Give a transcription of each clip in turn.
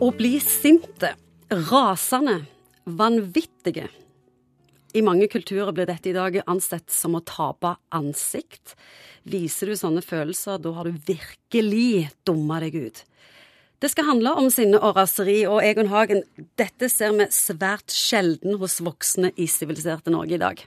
Å bli sinte, rasende, vanvittige. I mange kulturer blir dette i dag ansett som å tape ansikt. Viser du sånne følelser, da har du virkelig dumma deg ut. Det skal handle om sinne og raseri, og Egon Hagen, dette ser vi svært sjelden hos voksne i siviliserte Norge i dag.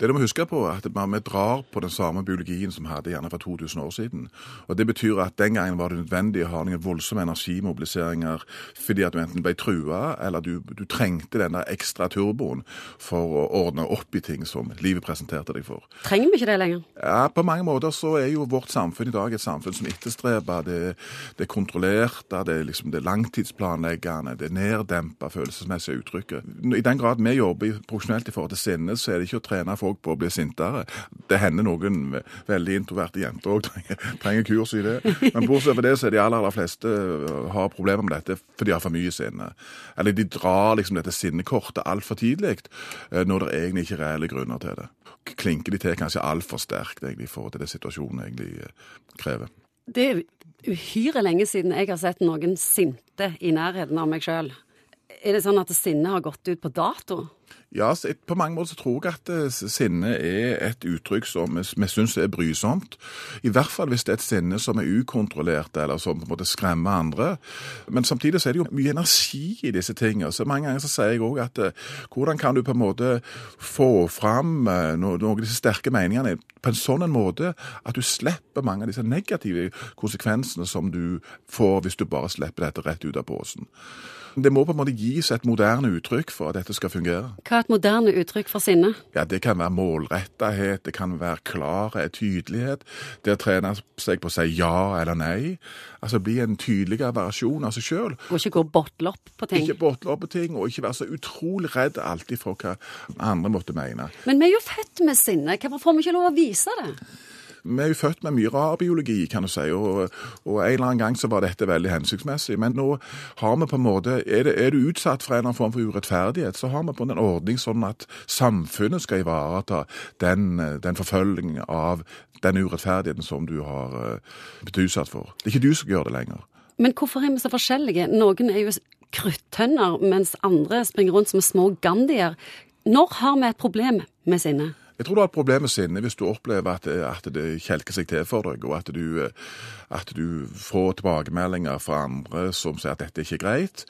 Det du må huske på, er at vi drar på den samme biologien som vi hadde gjerne for 2000 år siden. Og Det betyr at den gangen var det nødvendig å ha noen voldsomme energimobiliseringer fordi at du enten ble trua, eller du, du trengte den der ekstra turboen for å ordne opp i ting som livet presenterte deg for. Trenger vi ikke det lenger? Ja, På mange måter så er jo vårt samfunn i dag et samfunn som etterstreber det, det kontrollerte, det, liksom det langtidsplanleggende, det neddempa følelsesmessige uttrykket. I den grad vi jobber profesjonelt i forhold til sinne, så er det ikke å trene folk folk på å bli sintere. Det hender noen veldig introverte jenter òg trenger, trenger, kurs i det. Men bortsett fra det så er de aller, aller fleste øh, har problemer med dette fordi de har for mye sinne. Eller de drar liksom dette sinnekortet altfor tidlig øh, når det egentlig ikke er reelle grunner til det. Klinker de til kanskje altfor sterkt egentlig, i forhold til det situasjonen egentlig øh, krever. Det er uhyre lenge siden jeg har sett noen sinte i nærheten av meg sjøl. Er det sånn at sinnet har gått ut på dato? Ja, på mange måter så tror jeg at eh, sinne er et uttrykk som vi, syns er brysomt. I hvert fall hvis det er et sinne som er ukontrollert, eller som på en måte skremmer andre. Men samtidig så er det jo mye energi i disse tingene. Så mange ganger så sier jeg òg at eh, hvordan kan du på en måte få fram uh, noen av disse sterke meningene på en sånn en måte at du slipper mange av disse negative konsekvensene som du får hvis du bare slipper dette rett ut av posen. Det må på en måte gis et moderne uttrykk for at dette skal fungere. Hva er et moderne uttrykk for sinne? Ja, Det kan være målrettethet, det kan være klarhet, tydelighet. Det å trene seg på å si ja eller nei. Altså bli en tydeligere versjon av seg sjøl. Og ikke gå bottle opp på ting. Ikke bottle opp på ting, og ikke være så utrolig redd alltid for hva andre måtte mene. Men vi er jo født med sinne. Hvorfor får vi ikke lov å vise det? Vi er jo født med mye rar biologi, kan du si, og, og, en eller annen gang så var dette veldig hensiktsmessig. Men nå har vi på en måte Er, det, er du utsatt for en eller annen form for urettferdighet, så har vi på en ordning sånn at samfunnet skal ivareta den, den forfølgingen av den urettferdigheten som du har uh, blitt utsatt for. Det er ikke du som gjør det lenger. Men hvorfor er vi så forskjellige? Noen er jo kruttønner, mens andre springer rundt som små Gandhier. Når har vi et problem med sinne? Jeg tror du har et problem med sinne hvis du opplever at, at, det kjelker seg til for deg, og at du, at du får tilbakemeldinger fra andre som sier at dette er ikke greit.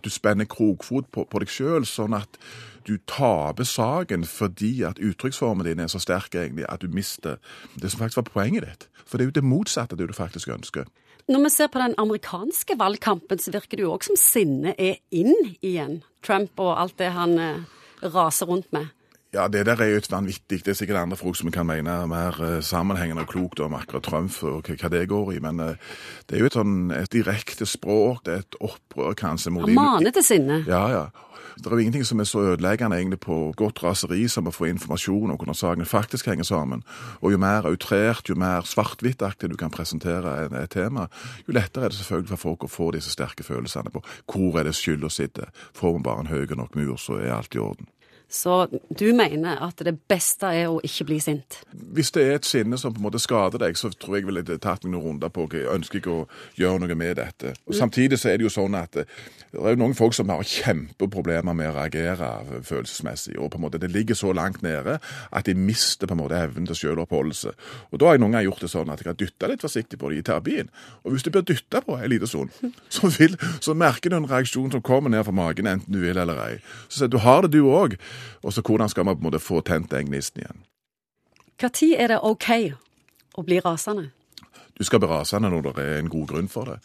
Du spenner krokfot på, på deg sjøl, sånn at du taper saken fordi at uttrykksformen din er så sterk egentlig at du mister det som faktisk var poenget ditt. For det er jo det motsatte du faktisk ønsker. Når vi ser på den amerikanske valgkampen, så virker det jo òg som sinnet er inn igjen. Trump og alt det han eh, raser rundt med. Ja, det der er jo et vanvittig Det er sikkert andre folk som kan mene mer uh, sammenhengende og klokt om akkurat Trump og hva det går i, men uh, det er jo et sånn et direkte språk, det er et opprør kanskje mot Han maner til sinne. Ja, ja. Det er jo ingenting som er så ødeleggende egentlig på godt raseri som å få informasjon om hvordan sakene faktisk henger sammen. Og jo mer outrert, jo mer svart-hvitt-aktig du kan presentere et, tema, jo lettere er det selvfølgelig for folk å få disse sterke følelsene på hvor er det skylda sitter. Får man bare en høy nok mur, så er alt i orden. Så du mener at det beste er å ikke bli sint? Hvis det er et sinne som på en måte skader deg, så tror jeg ville tatt meg noen runder på jeg ønsker ikke å gjøre noe med dette. Og Samtidig så er det jo sånn at det, det er jo noen folk som har kjempeproblemer med å reagere følelsesmessig. og på en måte Det ligger så langt nede at de mister på en måte evnen til selvoppholdelse. Og Da har jeg noen ganger gjort det sånn at jeg har dytta litt forsiktig på det i terapien. Og hvis du blir dytta på en liten stund, så, vil, så merker du en reaksjon som kommer ned fra magen, enten du vil eller ei. Så sier du har det, du òg. Og så hvordan skal man på en måte få tent den gnisten igjen? Når er det OK å bli rasende? Du skal bli rasende når det er en god grunn for det.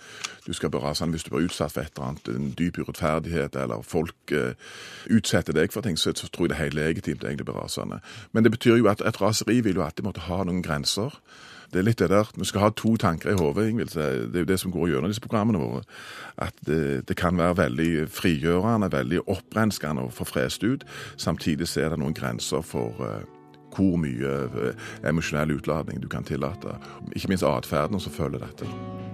Du skal bli rasende hvis du blir utsatt for et eller annet, en dyp urettferdighet, eller folk eh, utsetter deg for ting, så, så tror jeg det er helt legitimt egentlig å bli rasende. Men det betyr jo at et raseri vil jo alltid måtte ha noen grenser. Det er litt det der, Vi skal ha to tanker i hodet. Det er jo det som går gjennom disse programmene våre. At det, det, kan være veldig frigjørende, veldig opprenskende å få frest ut. Samtidig er det noen grenser for uh, hvor mye uh, emosjonell utladning du kan tillate. Ikke minst atferden som følger dette.